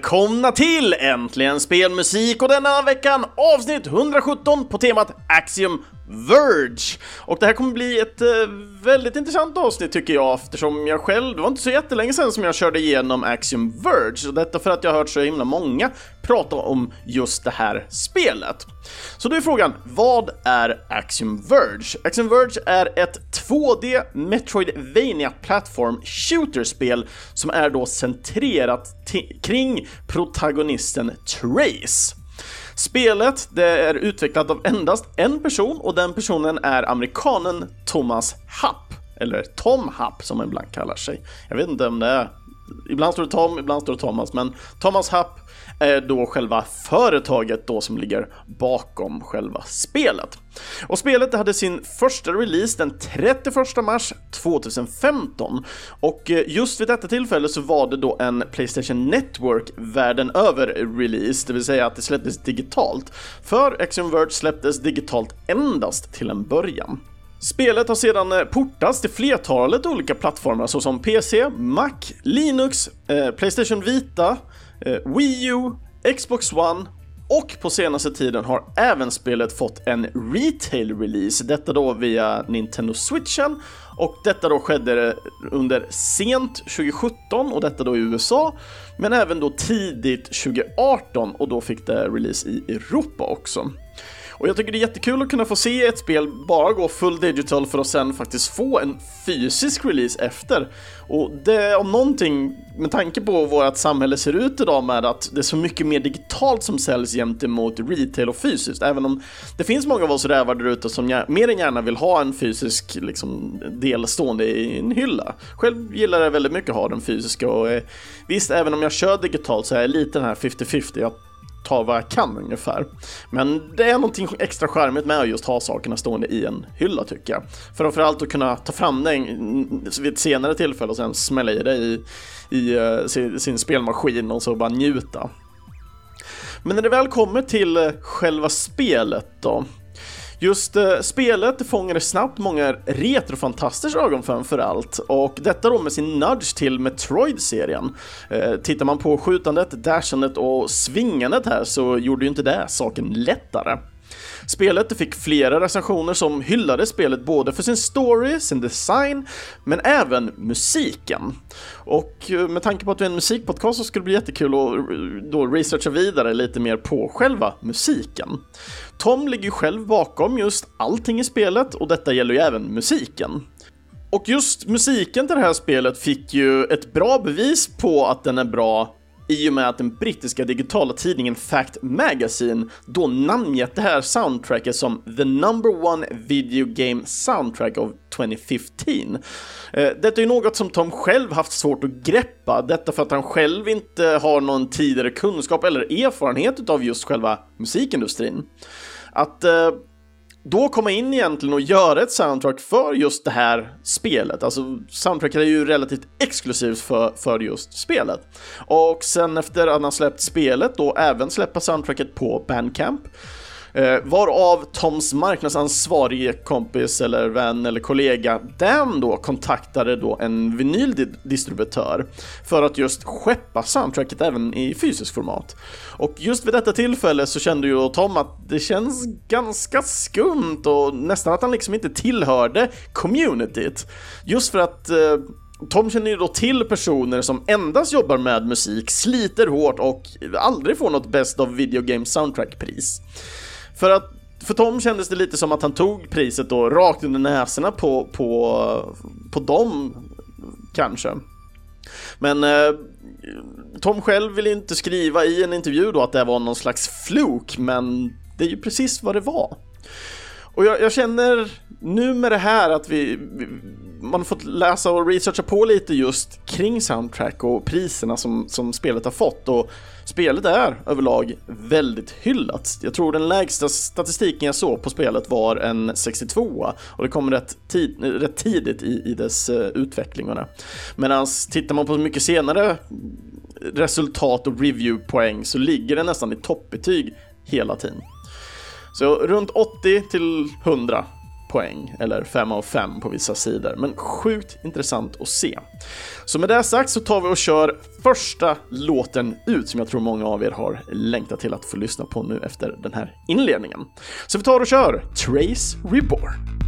välkomna till Äntligen Spelmusik och denna veckan avsnitt 117 på temat Axiom Verge. Och det här kommer bli ett eh, väldigt intressant avsnitt tycker jag eftersom jag själv, det var inte så jättelänge sedan som jag körde igenom Axiom Verge och detta för att jag har hört så himla många prata om just det här spelet. Så då är frågan, vad är Axiom Verge? Axiom Verge är ett 2D Metroidvania Platform Shooter-spel som är då centrerat kring protagonisten Trace. Spelet det är utvecklat av endast en person och den personen är amerikanen Thomas Happ, eller Tom Happ som han ibland kallar sig. Jag vet inte om det är Ibland står det Tom, ibland står det Thomas, men Thomas Happ är då själva företaget då som ligger bakom själva spelet. Och spelet hade sin första release den 31 mars 2015 och eh, just vid detta tillfälle så var det då en Playstation Network världen över release, det vill säga att det släpptes digitalt. För Axiom Verge släpptes digitalt endast till en början. Spelet har sedan eh, portats till flertalet olika plattformar såsom PC, Mac, Linux, eh, Playstation Vita, eh, Wii U, Xbox One och på senaste tiden har även spelet fått en retail-release, detta då via Nintendo Switchen och detta då skedde eh, under sent 2017 och detta då i USA, men även då tidigt 2018 och då fick det release i Europa också. Och jag tycker det är jättekul att kunna få se ett spel bara gå full digital för att sen faktiskt få en fysisk release efter. Och det om någonting, med tanke på vårt samhälle ser ut idag med att det är så mycket mer digitalt som säljs gentemot retail och fysiskt, även om det finns många av oss rävar där ute som mer än gärna vill ha en fysisk liksom, del stående i en hylla. Själv gillar jag väldigt mycket att ha den fysiska och eh, visst, även om jag kör digitalt så är jag lite den här 50-50 ta vad jag kan ungefär. Men det är någonting extra charmigt med att just ha sakerna stående i en hylla tycker jag. Framförallt att kunna ta fram den vid ett senare tillfälle och sen smälla i det i, i eh, sin, sin spelmaskin och så bara njuta. Men när det väl kommer till själva spelet då, Just eh, spelet fångade snabbt många retrofantasters ögon framför allt och detta då med sin nudge till Metroid-serien. Eh, tittar man på skjutandet, dashandet och svingandet här så gjorde ju inte det saken lättare. Spelet fick flera recensioner som hyllade spelet både för sin story, sin design, men även musiken. Och eh, med tanke på att vi är en musikpodcast så skulle det bli jättekul att eh, då researcha vidare lite mer på själva musiken. Tom ligger ju själv bakom just allting i spelet och detta gäller ju även musiken. Och just musiken till det här spelet fick ju ett bra bevis på att den är bra i och med att den brittiska digitala tidningen Fact Magazine då namngett det här soundtracket som the number one video game soundtrack of 2015. Eh, detta är ju något som Tom själv haft svårt att greppa, detta för att han själv inte har någon tidigare kunskap eller erfarenhet av just själva musikindustrin. Att eh, då komma in egentligen och göra ett soundtrack för just det här spelet. Alltså soundtracket är ju relativt exklusivt för, för just spelet. Och sen efter att han släppt spelet då även släppa soundtracket på Bandcamp. Eh, varav Toms marknadsansvarige kompis eller vän eller kollega Dan då kontaktade då en vinyldistributör för att just skeppa soundtracket även i fysisk format. Och just vid detta tillfälle så kände ju Tom att det känns ganska skumt och nästan att han liksom inte tillhörde communityt. Just för att eh, Tom känner ju då till personer som endast jobbar med musik, sliter hårt och aldrig får något Best of Video Game Soundtrack-pris. För att för Tom kändes det lite som att han tog priset då rakt under näsorna på, på, på dem, kanske. Men eh, Tom själv ville inte skriva i en intervju då att det var någon slags fluk, men det är ju precis vad det var. Och jag, jag känner nu med det här att vi, vi, man har fått läsa och researcha på lite just kring soundtrack och priserna som, som spelet har fått och spelet är överlag väldigt hyllat. Jag tror den lägsta statistiken jag såg på spelet var en 62 och det kom rätt, tid, rätt tidigt i, i dess eh, utveckling. Medan tittar man på mycket senare resultat och reviewpoäng så ligger den nästan i toppbetyg hela tiden. Så runt 80 till 100 poäng, eller 5 av 5 på vissa sidor, men sjukt intressant att se. Så med det sagt så tar vi och kör första låten ut som jag tror många av er har längtat till att få lyssna på nu efter den här inledningen. Så vi tar och kör Trace Reborn.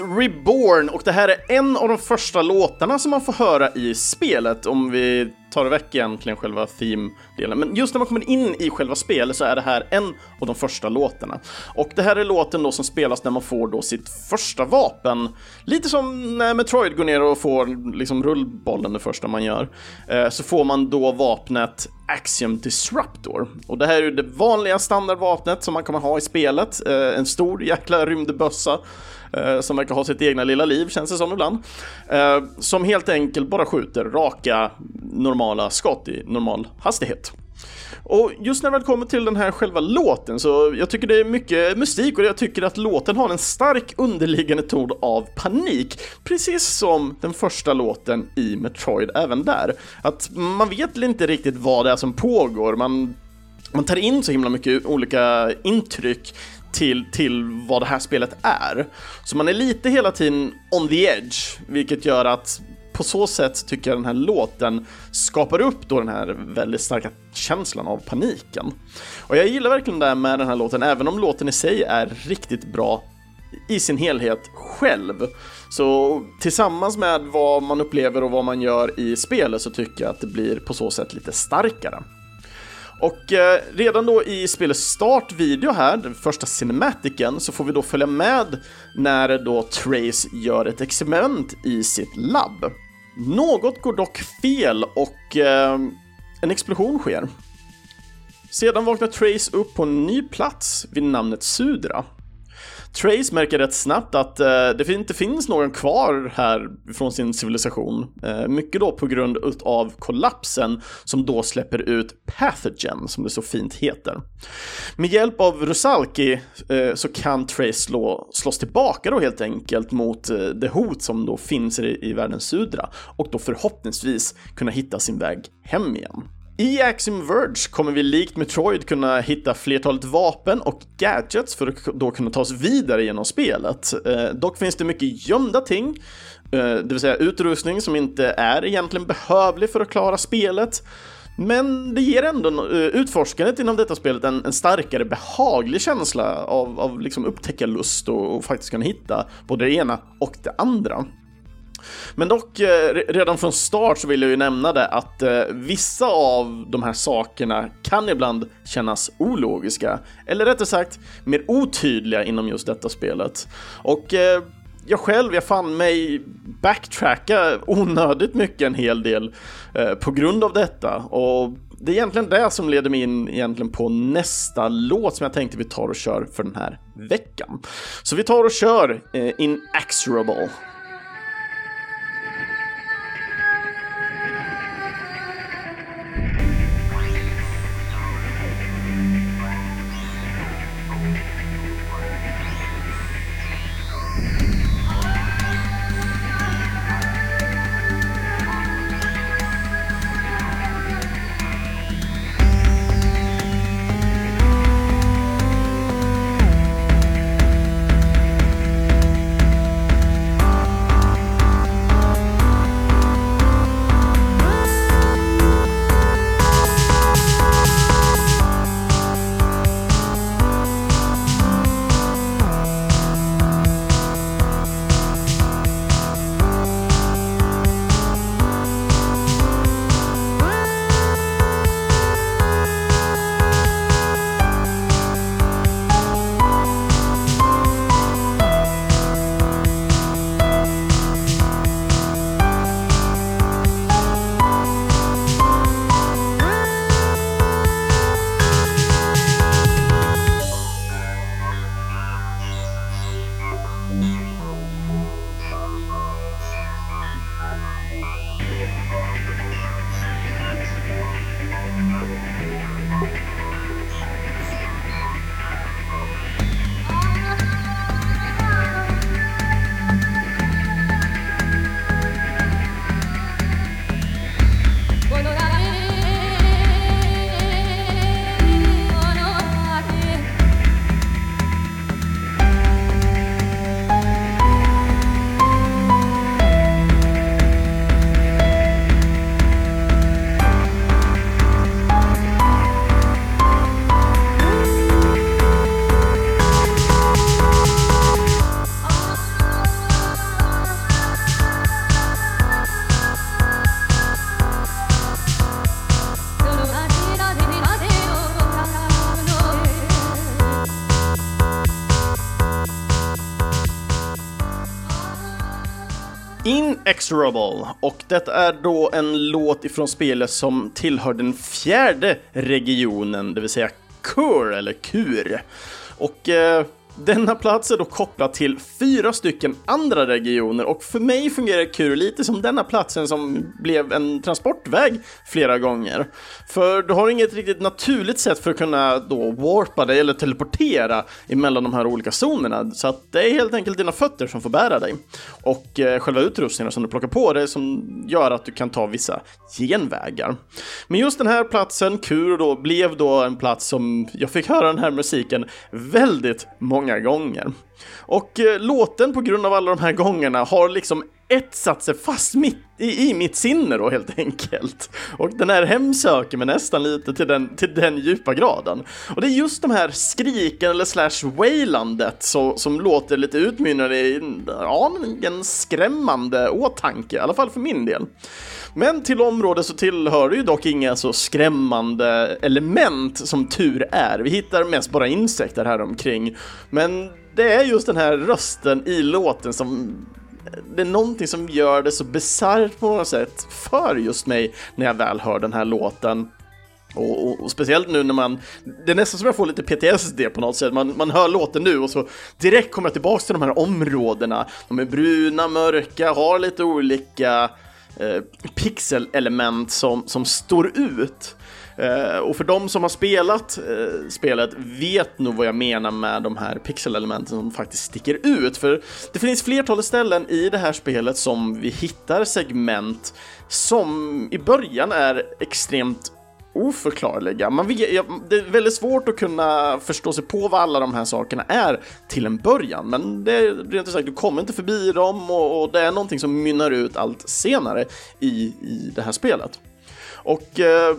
Reborn och det här är en av de första låtarna som man får höra i spelet om vi tar väck egentligen själva theme-delen. Men just när man kommer in i själva spelet så är det här en av de första låtarna. Och det här är låten då som spelas när man får då sitt första vapen. Lite som när Metroid går ner och får liksom rullbollen det första man gör. Eh, så får man då vapnet Axiom Disruptor. Och det här är ju det vanliga standardvapnet som man kommer ha i spelet. Eh, en stor jäkla rymdbössa Eh, som verkar ha sitt egna lilla liv känns det som ibland. Eh, som helt enkelt bara skjuter raka normala skott i normal hastighet. Och just när det kommer till den här själva låten så jag tycker det är mycket mystik och jag tycker att låten har en stark underliggande ton av panik. Precis som den första låten i Metroid även där. Att man vet inte riktigt vad det är som pågår, man, man tar in så himla mycket olika intryck till, till vad det här spelet är. Så man är lite hela tiden on the edge, vilket gör att på så sätt tycker jag den här låten skapar upp då den här väldigt starka känslan av paniken. Och jag gillar verkligen det här med den här låten, även om låten i sig är riktigt bra i sin helhet själv. Så tillsammans med vad man upplever och vad man gör i spelet så tycker jag att det blir på så sätt lite starkare. Och eh, redan då i spelets startvideo här, den första cinematiken, så får vi då följa med när då Trace gör ett experiment i sitt labb. Något går dock fel och eh, en explosion sker. Sedan vaknar Trace upp på en ny plats vid namnet Sudra. Trace märker rätt snabbt att eh, det inte finns någon kvar här från sin civilisation. Eh, mycket då på grund av kollapsen som då släpper ut Pathogen, som det så fint heter. Med hjälp av Rusalki eh, så kan Trace slå, slås tillbaka då helt enkelt mot eh, det hot som då finns i, i världens Sudra och då förhoppningsvis kunna hitta sin väg hem igen. I Axiom Verge kommer vi likt Metroid kunna hitta flertalet vapen och gadgets för att då kunna ta oss vidare genom spelet. Eh, dock finns det mycket gömda ting, eh, det vill säga utrustning som inte är egentligen behövlig för att klara spelet. Men det ger ändå eh, utforskandet inom detta spelet en, en starkare behaglig känsla av, av liksom upptäckarlust och, och faktiskt kunna hitta både det ena och det andra. Men dock, eh, redan från start så vill jag ju nämna det att eh, vissa av de här sakerna kan ibland kännas ologiska, eller rättare sagt mer otydliga inom just detta spelet. Och eh, jag själv, jag fann mig backtracka onödigt mycket en hel del eh, på grund av detta. Och det är egentligen det som leder mig in egentligen på nästa låt som jag tänkte vi tar och kör för den här veckan. Så vi tar och kör eh, Inexorable. Inexorable och detta är då en låt ifrån spelet som tillhör den fjärde regionen, det vill säga Kur eller Kur. Och eh, denna plats är då kopplad till fyra stycken andra regioner och för mig fungerar Kur lite som denna platsen som blev en transportväg flera gånger. För du har inget riktigt naturligt sätt för att kunna då warpa dig eller teleportera emellan de här olika zonerna. Så att det är helt enkelt dina fötter som får bära dig. Och eh, själva utrustningen som du plockar på dig som gör att du kan ta vissa genvägar. Men just den här platsen, Kur då, blev då en plats som jag fick höra den här musiken väldigt många gånger. Och eh, låten på grund av alla de här gångerna har liksom etsat sig fast mitt i, i mitt sinne då helt enkelt. Och den här hemsöker mig nästan lite till den, till den djupa graden. Och det är just de här skriken eller slash wailandet så, som låter lite utmynnande i ja, en skrämmande åtanke, i alla fall för min del. Men till området så tillhör det ju dock inga så skrämmande element som tur är. Vi hittar mest bara insekter här omkring. Men det är just den här rösten i låten som det är någonting som gör det så bisarrt på något sätt för just mig när jag väl hör den här låten. Och, och, och, speciellt nu när man, det är nästan som jag får lite PTSD på något sätt, man, man hör låten nu och så direkt kommer jag tillbaka till de här områdena. De är bruna, mörka, har lite olika eh, pixelelement som, som står ut. Eh, och för de som har spelat eh, spelet vet nog vad jag menar med de här pixelelementen som faktiskt sticker ut. För det finns flertalet ställen i det här spelet som vi hittar segment som i början är extremt oförklarliga. Man vet, det är väldigt svårt att kunna förstå sig på vad alla de här sakerna är till en början, men det är rent ut sagt, du kommer inte förbi dem och, och, det är någonting som mynnar ut allt senare i, i det här spelet. Och eh,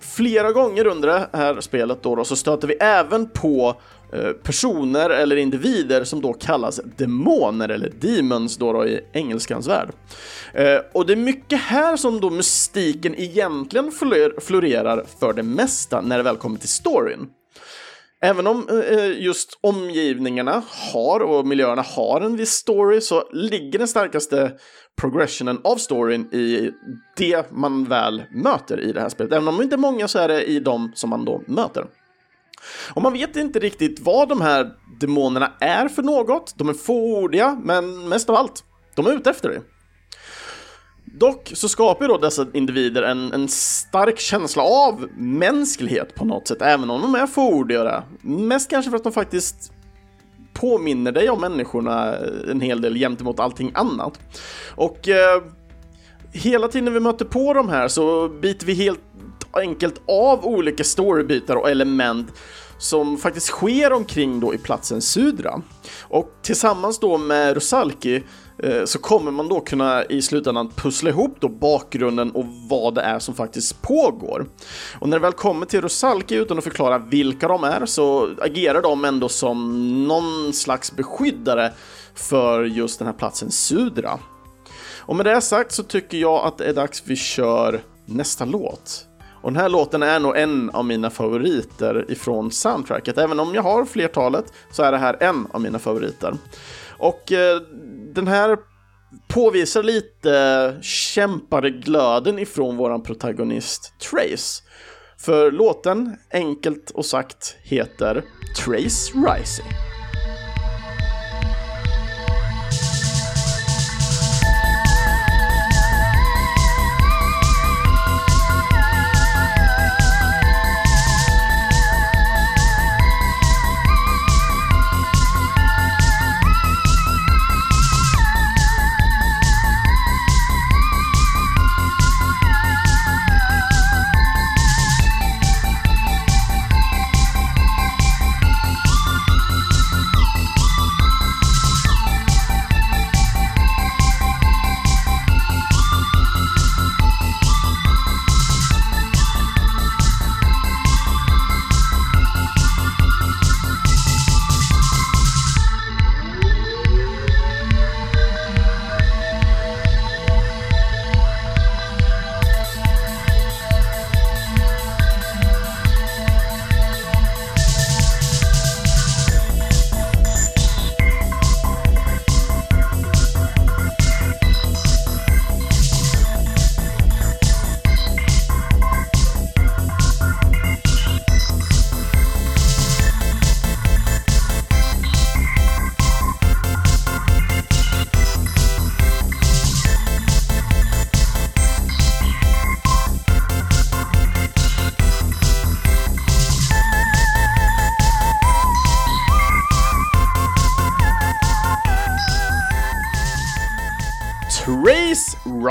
flera gånger under det här spelet då, då så stöter vi även på Eh, personer eller individer som då kallas demoner eller demons då, då i engelskans värld. Eh, och det är mycket här som då mystiken egentligen florerar för det mesta när det väl kommer till storyn. Även om eh, eh, just omgivningarna har och miljöerna har en viss story så ligger den starkaste progressionen av storyn i det man väl möter i det här spelet. Även om det inte är många så är det i de som man då möter. Och man vet inte riktigt vad de här demonerna är för något. De är fåordiga, men mest av allt, de är ute efter dig. Dock så skapar ju då dessa individer en, en stark känsla av mänsklighet på något sätt, även om de är fåordiga. Mest kanske för att de faktiskt påminner dig om människorna eh, en hel del gentemot allting annat. Och eh, hela tiden vi möter på de här så biter vi helt enkelt av olika storybitar och element som faktiskt sker omkring då i platsen Sudra. Och tillsammans då med Rosalki eh, så kommer man då kunna i slutändan pussla ihop då bakgrunden och vad det är som faktiskt pågår. Och när det väl kommer till Rosalki utan att förklara vilka de är så agerar de ändå som någon slags beskyddare för just den här platsen Sudra. Och med det sagt så tycker jag att det är dags vi kör nästa låt. Och den här låten är nog en av mina favoriter ifrån soundtracket. Även om jag har flertalet så är det här en av mina favoriter. Och eh, den här påvisar lite kämpade glöden ifrån våran protagonist Trace. För låten, enkelt och sagt, heter Trace Rising.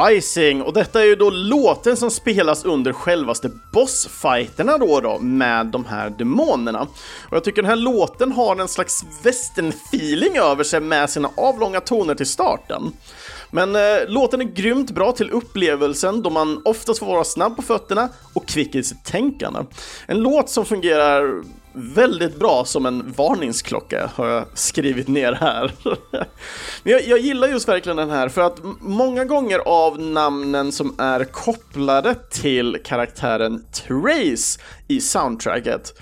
Rising och detta är ju då låten som spelas under självaste bossfighterna då, då med de här demonerna. Och jag tycker den här låten har en slags western-feeling över sig med sina avlånga toner till starten. Men eh, låten är grymt bra till upplevelsen då man oftast får vara snabb på fötterna och kvick i sitt tänkande. En låt som fungerar väldigt bra som en varningsklocka har jag skrivit ner här. Men jag, jag, gillar just verkligen den här för att många gånger av namnen som är kopplade till karaktären Trace i soundtracket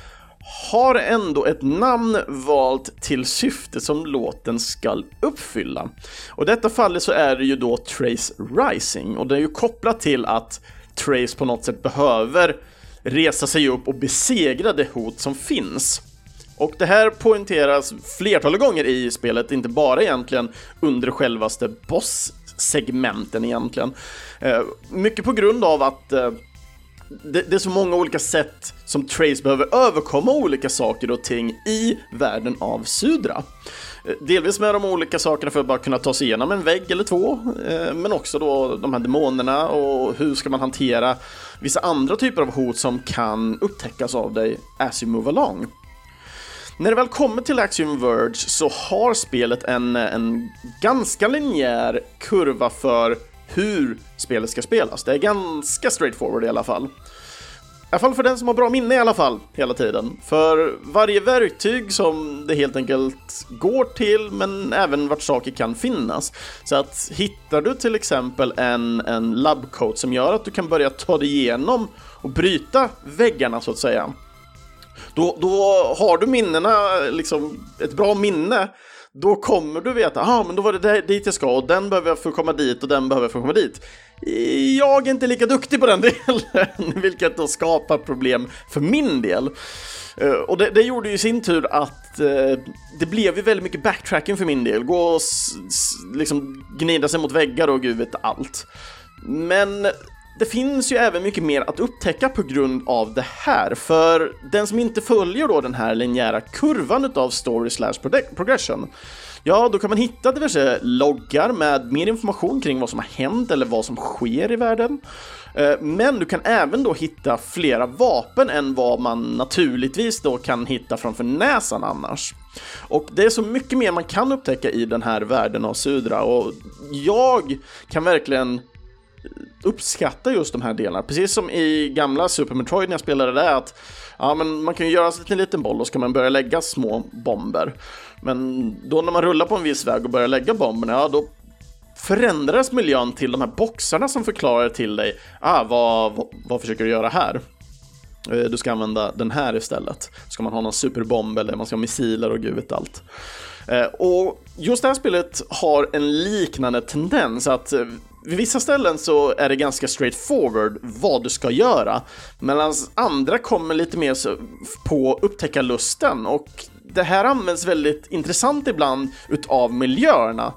har ändå ett namn valt till syfte som låten ska uppfylla. Och i detta fallet så är det ju då Trace Rising och det är ju kopplat till att Trace på något sätt behöver resa sig upp och besegra det hot som finns. Och det här poängteras flertalet gånger i spelet, inte bara egentligen under självaste boss-segmenten egentligen. Eh, mycket på grund av att eh, det, är så många olika sätt som Trace behöver överkomma olika saker och ting i världen av Sudra. Eh, delvis med de olika sakerna för att bara kunna ta sig igenom en vägg eller två, men också då de här demonerna och hur ska man hantera vissa andra typer av hot som kan upptäckas av dig as you move along. När det väl kommer till Axiom Verge så har spelet en, en ganska linjär kurva för hur spelet ska spelas. Det är ganska straightforward i alla fall. I alla fall för den som har bra minne i alla fall, hela tiden. För varje verktyg som det helt enkelt går till, men även vart saker kan finnas. Så att hittar du till exempel en, en labcoat som gör att du kan börja ta dig igenom och bryta väggarna så att säga. Då, då har du minnena, liksom ett bra minne, då kommer du veta, ah, men då var det där, dit jag ska och den behöver jag för att komma dit och den behöver jag för att komma dit. Jag är inte lika duktig på den delen, vilket då skapar problem för min del. Eh, och det, det, gjorde ju i sin tur att eh, det blev ju väldigt mycket backtracking för min del. Gå och liksom gnida sig mot väggar och gud vet allt. Men det finns ju även mycket mer att upptäcka på grund av det här, för den som inte följer då den här linjära kurvan utav story slash progression, ja, då kan man hitta diverse loggar med mer information kring vad som har hänt eller vad som sker i världen. Eh, men du kan även då hitta flera vapen än vad man naturligtvis då kan hitta framför näsan annars. Och det är så mycket mer man kan upptäcka i den här världen av Sudra och jag kan verkligen uppskatta just de här delarna. Precis som i gamla Super Metroid när jag spelade det, att ja, men man kan ju göra sig till en liten boll och så kan man börja lägga små bomber. Men då när man rullar på en viss väg och börjar lägga bomberna, ja då förändras miljön till de här boxarna som förklarar till dig, ah, vad, vad, vad försöker du göra här? Eh, du ska använda den här istället. Ska man ha någon superbomb eller man ska ha missiler och gud vet allt. Eh, och just det här spelet har en liknande tendens att eh, vid vissa ställen så är det ganska straightforward vad du ska göra, medan andra kommer lite mer på upptäckarlusten och det här används väldigt intressant ibland utav miljöerna.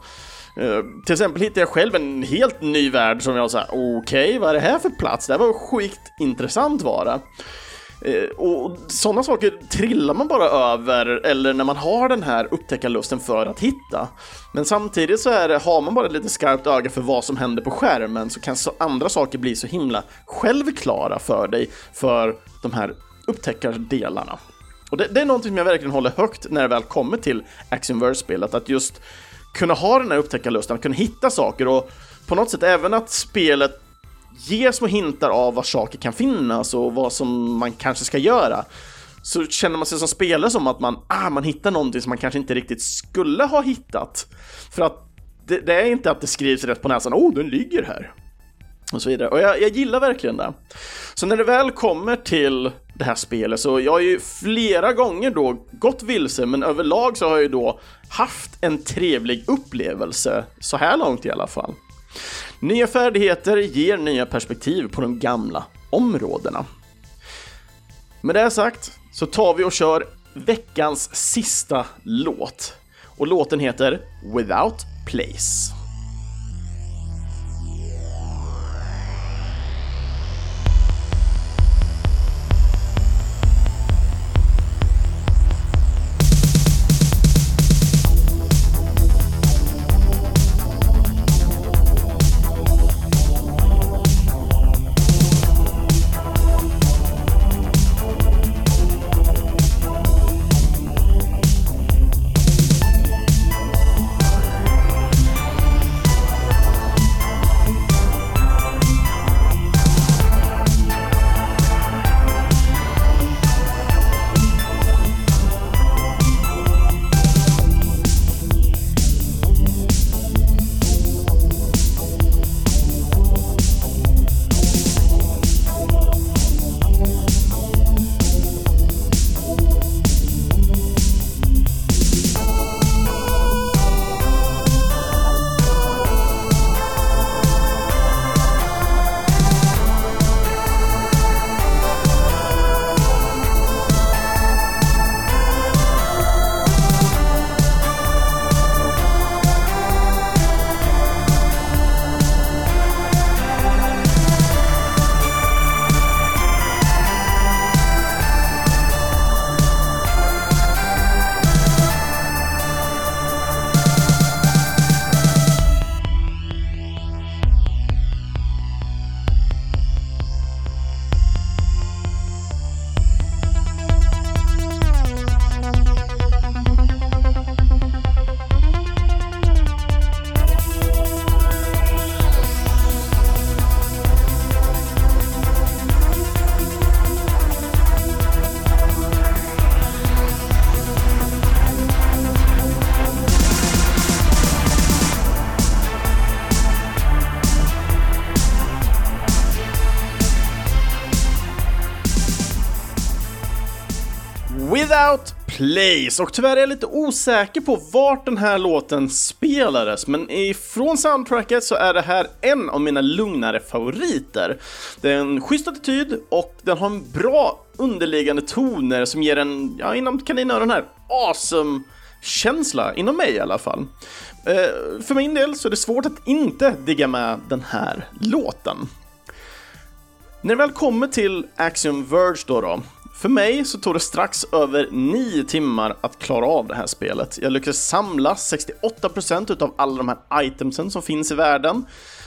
Uh, till exempel hittade jag själv en helt ny värld som jag sa, okej, okay, vad är det här för plats? Det här var skitintressant var det. Eh, och sådana saker trillar man bara över eller när man har den här upptäckarlusten för att hitta. Men samtidigt så är det, har man bara ett lite skarpt öga för vad som händer på skärmen så kan så andra saker bli så himla självklara för dig för de här upptäckardelarna. Och det, det är någonting som jag verkligen håller högt när det väl kommer till Actionverse-spelet, att just kunna ha den här upptäckarlusten, att kunna hitta saker och på något sätt även att spelet ger små hintar av var saker kan finnas och vad som man kanske ska göra så känner man sig som spelare som att man, ah, man hittar någonting som man kanske inte riktigt skulle ha hittat. För att det, det är inte att det skrivs rätt på näsan, oh, den ligger här. Och så vidare. Och jag, jag, gillar verkligen det. Så när det väl kommer till det här spelet så jag har ju flera gånger då gått vilse, men överlag så har jag ju då haft en trevlig upplevelse, så här långt i alla fall. Nya färdigheter ger nya perspektiv på de gamla områdena. Med det sagt så tar vi och kör veckans sista låt. Och låten heter Without Place. Place och tyvärr är jag lite osäker på vart den här låten spelades men ifrån soundtracket så är det här en av mina lugnare favoriter. Det är en schysst attityd och den har en bra underliggande toner som ger en, ja inom kaninöron här, awesome känsla, inom mig i alla fall. Eh, för min del så är det svårt att inte digga med den här låten. När det väl kommer till Axiom Verge då, då för mig så tog det strax över 9 timmar att klara av det här spelet. Jag lyckades samla 68% utav alla de här itemsen som finns i världen.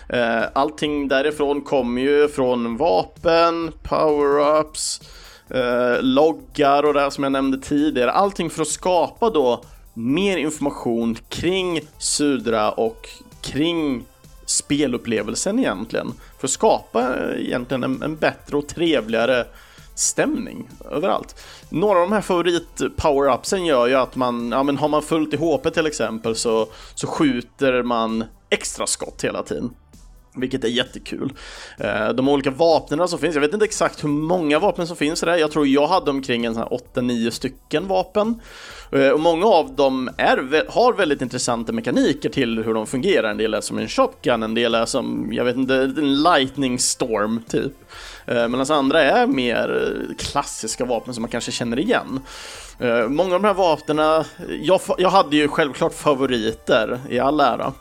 Eh, allting därifrån kommer ju från vapen, power-ups, eh, loggar och det som jag nämnde tidigare. Allting för att skapa då mer information kring Sudra och kring spelupplevelsen egentligen. För att skapa eh, egentligen en, en bättre och trevligare stämning överallt. Några av de här favorit power-upsen gör ju att man, ja men har man fullt i HP till exempel så, så skjuter man extra skott hela tiden. Vilket är jättekul. Eh, de olika vapnen som finns, jag vet inte exakt hur många vapen som finns där. Jag tror jag hade omkring en 8-9 stycken vapen. Eh, och många av dem är, har väldigt intressanta mekaniker till hur de fungerar. En del är som en shotgun, en del är som, jag vet inte, en lightning storm typ. Eh, medan andra är mer klassiska vapen som man kanske känner igen. Många av de här vapnen, jag, jag hade ju självklart favoriter i all ära.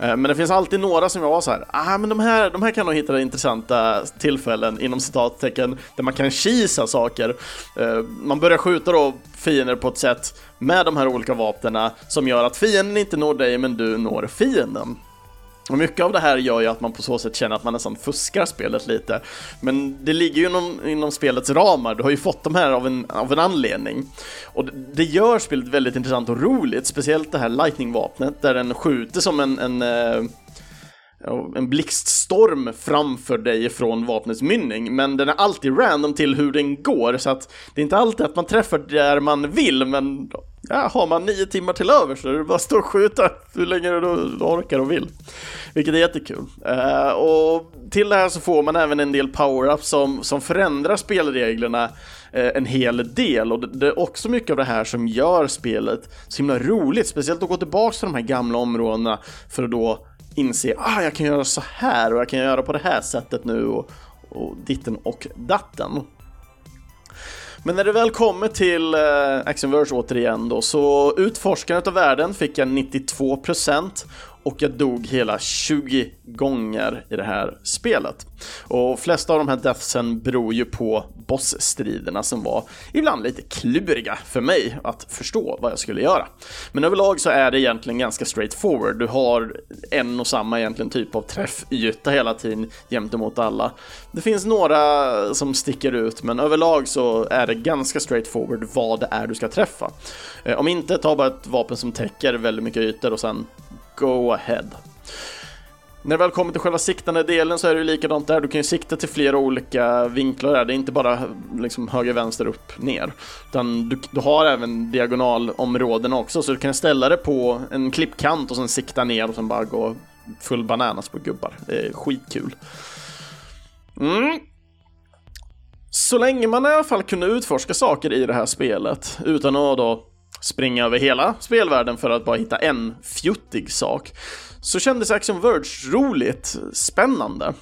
Eh, men det finns alltid några som jag var så här, ah men de här, de här kan nog hitta intressanta tillfällen inom citattecken där man kan kisa saker. Eh, man börjar skjuta då fiender på ett sätt med de här olika vapnena som gör att fienden inte når dig men du når fienden. Och mycket av det här gör ju att man på så sätt känner att man nästan fuskar spelet lite. Men det ligger ju inom, inom spelets ramar, du har ju fått de här av en, av en anledning. Och det, det gör spelet väldigt intressant och roligt, speciellt det här lightning-vapnet där den skjuter som en, en eh, en blixtstorm framför dig från vapnets mynning, men den är alltid random till hur den går, så att det är inte alltid att man träffar där man vill, men ja, har man nio timmar till över så är det bara att stå och skjuta hur länge du orkar och vill. Vilket är jättekul. Uh, och till det här så får man även en del power-ups som, som förändrar spelreglerna uh, en hel del och det, det, är också mycket av det här som gör spelet så himla roligt, speciellt att gå tillbaka till de här gamla områdena för att då inse ah, jag kan göra så här och jag kan göra på det här sättet nu och, och ditten och datten. Men när det väl kommer till eh, Actionverse återigen då, så utforskandet av världen fick jag 92% och jag dog hela 20 gånger i det här spelet. Och flesta av de här deathsen beror ju på bossstriderna som var ibland lite kluriga för mig att förstå vad jag skulle göra. Men överlag så är det egentligen ganska straightforward. Du har en och samma egentligen typ av träffyta hela tiden jämt emot alla. Det finns några som sticker ut, men överlag så är det ganska straightforward vad det är du ska träffa. Eh, om inte, ta bara ett vapen som täcker väldigt mycket ytor och sen go ahead. När det väl kommer till själva siktande delen så är det ju likadant där. Du kan ju sikta till flera olika vinklar där. Det är inte bara liksom höger, vänster, upp, ner. Utan du, du har även diagonalområden också, så du kan ställa det på en klippkant och sen sikta ner och sen bara gå full bananas på gubbar. Det är skitkul. Mm. Så länge man i alla fall kunde utforska saker i det här spelet utan att då springa över hela spelvärlden för att bara hitta en fjuttig sak, så kändes Action Verge roligt, spännande.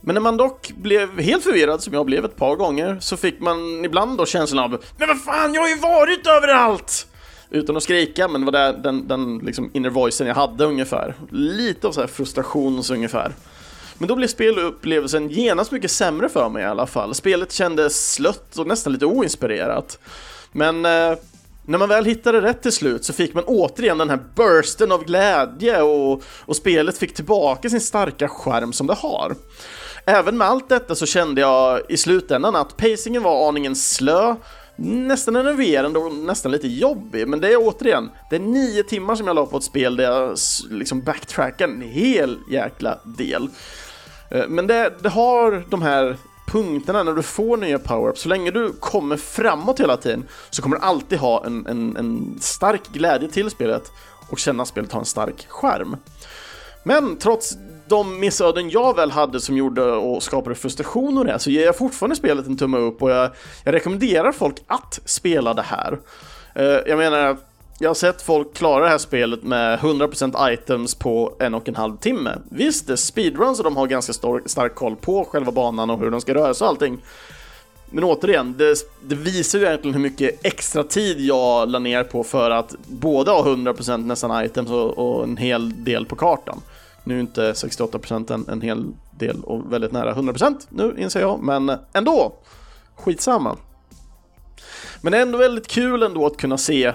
Men när man dock blev helt förvirrad, som jag blev ett par gånger, så fick man ibland då känslan av Men vad fan, jag har ju varit överallt! Utan att skrika, men det var den, den liksom inner voicen jag hade ungefär. Lite av så här frustration så ungefär. Men då blev spelupplevelsen genast mycket sämre för mig i alla fall. Spelet kändes slött och nästan lite oinspirerat. Men eh, när man väl hittade rätt till slut så fick man återigen den här bursten av glädje och, och spelet fick tillbaka sin starka skärm som det har. Även med allt detta så kände jag i slutändan att pacingen var aningen slö, nästan enerverande och nästan lite jobbig, men det är återigen, det är nio timmar som jag la på ett spel där jag liksom backtrackar en hel jäkla del. Eh, men det, det har de här punkterna när du får nya power-ups, så länge du kommer framåt hela tiden så kommer du alltid ha en, en, en stark glädje till spelet och känna att spelet har en stark skärm. Men trots de missöden jag väl hade som gjorde och skapade frustration och det, så ger jag fortfarande spelet en tumme upp och jag, jag rekommenderar folk att spela det här. Uh, jag menar, jag har sett folk klara det här spelet med 100% items på en och en halv timme. Visst, det är speedruns och de har ganska stor, stark koll på själva banan och hur de ska röra sig och allting. Men återigen, det, det, visar ju egentligen hur mycket extra tid jag la ner på för att både ha 100% nästan items och, och, en hel del på kartan. Nu är inte 68% en, en hel del och väldigt nära 100% nu inser jag, men ändå. Skitsamma. Men det är ändå väldigt kul ändå att kunna se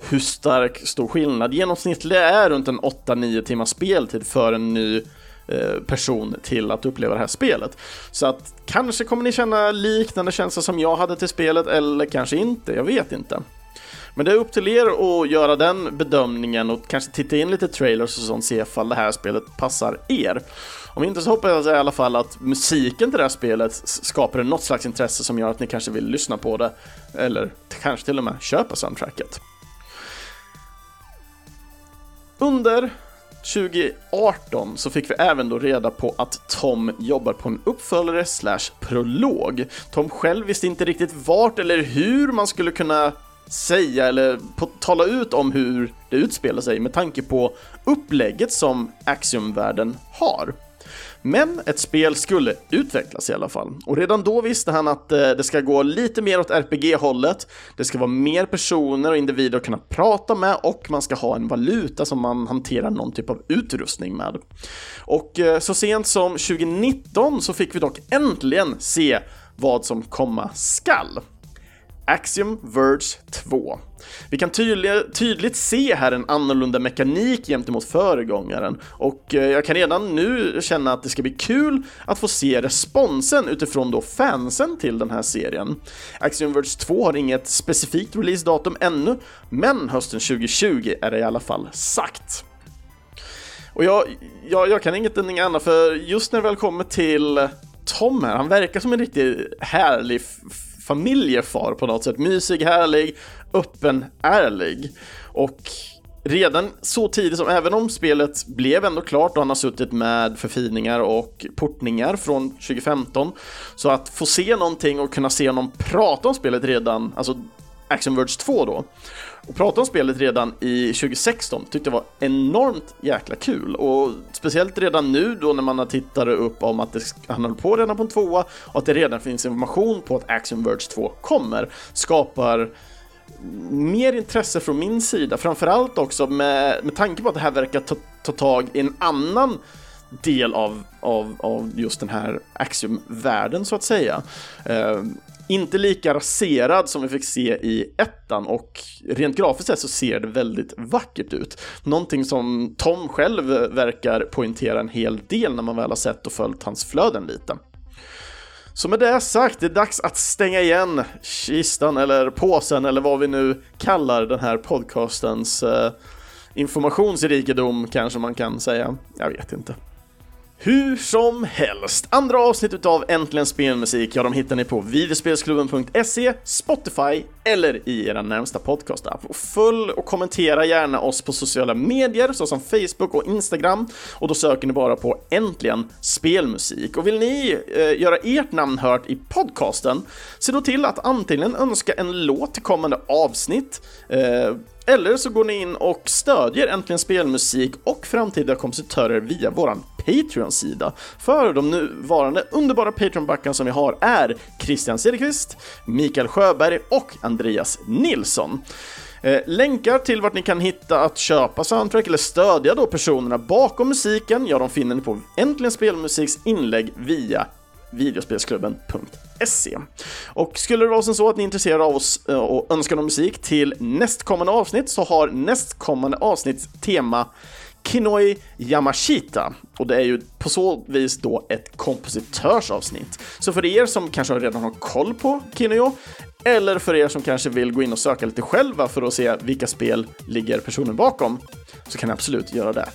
hur stark stor skillnad. Genomsnittlig är runt en 8-9 timmars speltid för en ny eh, person till att uppleva det här spelet. Så att kanske kommer ni känna liknande känslor som jag hade till spelet eller kanske inte, jag vet inte. Men det är upp till er att göra den bedömningen och kanske titta in lite trailers och sånt, se ifall det här spelet passar er. Om inte så hoppas jag i alla fall att musiken till det här spelet skapar något slags intresse som gör att ni kanske vill lyssna på det, eller kanske till och med köpa soundtracket. Under 2018 så fick vi även då reda på att Tom jobbar på en uppföljare slash prolog. Tom själv visste inte riktigt vart eller hur man skulle kunna säga eller tala ut om hur det utspelar sig med tanke på upplägget som Axiom-världen har. Men ett spel skulle utvecklas i alla fall. Och redan då visste han att eh, det ska gå lite mer åt RPG-hållet. Det ska vara mer personer och individer att kunna prata med och man ska ha en valuta som man hanterar någon typ av utrustning med. Och eh, så sent som 2019 så fick vi dock äntligen se vad som komma skall. Axiom Verge 2. Vi kan tydlig, tydligt se här en annorlunda mekanik gentemot föregångaren och eh, jag kan redan nu känna att det ska bli kul att få se responsen utifrån då fansen till den här serien. Axiom Verge 2 har inget specifikt releasedatum ännu, men hösten 2020 är det i alla fall sagt. Och jag, jag, jag kan inget annat för just när det väl kommer till Tom här, han verkar som en riktigt härlig familjefar på något sätt. Mysig, härlig, öppen, ärlig. Och redan så tidigt som, även om spelet blev ändå klart och han har suttit med förfiningar och portningar från 2015, så att få se någonting och kunna se honom prata om spelet redan, alltså Action Verge 2 då, och prata om spelet redan i 2016 tyckte jag var enormt jäkla kul. Och speciellt redan nu då när man har tittat upp om att det, han håller på redan på en tvåa och att det redan finns information på att Action Verge 2 kommer skapar mer intresse från min sida, framförallt också med, med tanke på att det här verkar ta, ta tag i en annan del av, av, av just den här Axiom-världen så att säga. Eh, inte lika raserad som vi fick se i ettan och rent grafiskt sett så ser det väldigt vackert ut. Någonting som Tom själv verkar poängtera en hel del när man väl har sett och följt hans flöden lite. Så med det sagt, det är dags att stänga igen kistan eller påsen eller vad vi nu kallar den här podcastens eh, informationsrikedom kanske man kan säga. Jag vet inte. Hur som helst, andra avsnittet av Äntligen Spelmusik, ja de hittar ni på videospelsklubben.se, Spotify eller i era närmsta podcastapp. Följ och kommentera gärna oss på sociala medier såsom Facebook och Instagram och då söker ni bara på Äntligen Spelmusik. Och vill ni eh, göra ert namn hört i podcasten, se då till att antingen önska en låt till kommande avsnitt eh, eller så går ni in och stödjer Äntligen Spelmusik och framtida kompositörer via våran Patreons sida. För de nuvarande underbara Patreon-backarna som vi har är Christian Cederqvist, Mikael Sjöberg och Andreas Nilsson. Eh, länkar till vart ni kan hitta att köpa soundtrack eller stödja då personerna bakom musiken, ja de finner ni på Äntligen Spelmusiks inlägg via videospelsklubben.se. Och skulle det vara som så att ni är intresserade av oss eh, och önskar någon musik till nästkommande avsnitt så har nästkommande avsnitt tema Kinoi Yamashita och det är ju på så vis då ett kompositörsavsnitt. Så för er som kanske redan har koll på Kinoi, eller för er som kanske vill gå in och söka lite själva för att se vilka spel ligger personen bakom så kan ni absolut göra det.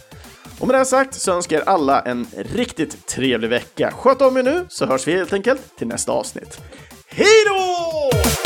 Och med det sagt så önskar jag er alla en riktigt trevlig vecka. Sköt om er nu så hörs vi helt enkelt till nästa avsnitt. Hej då!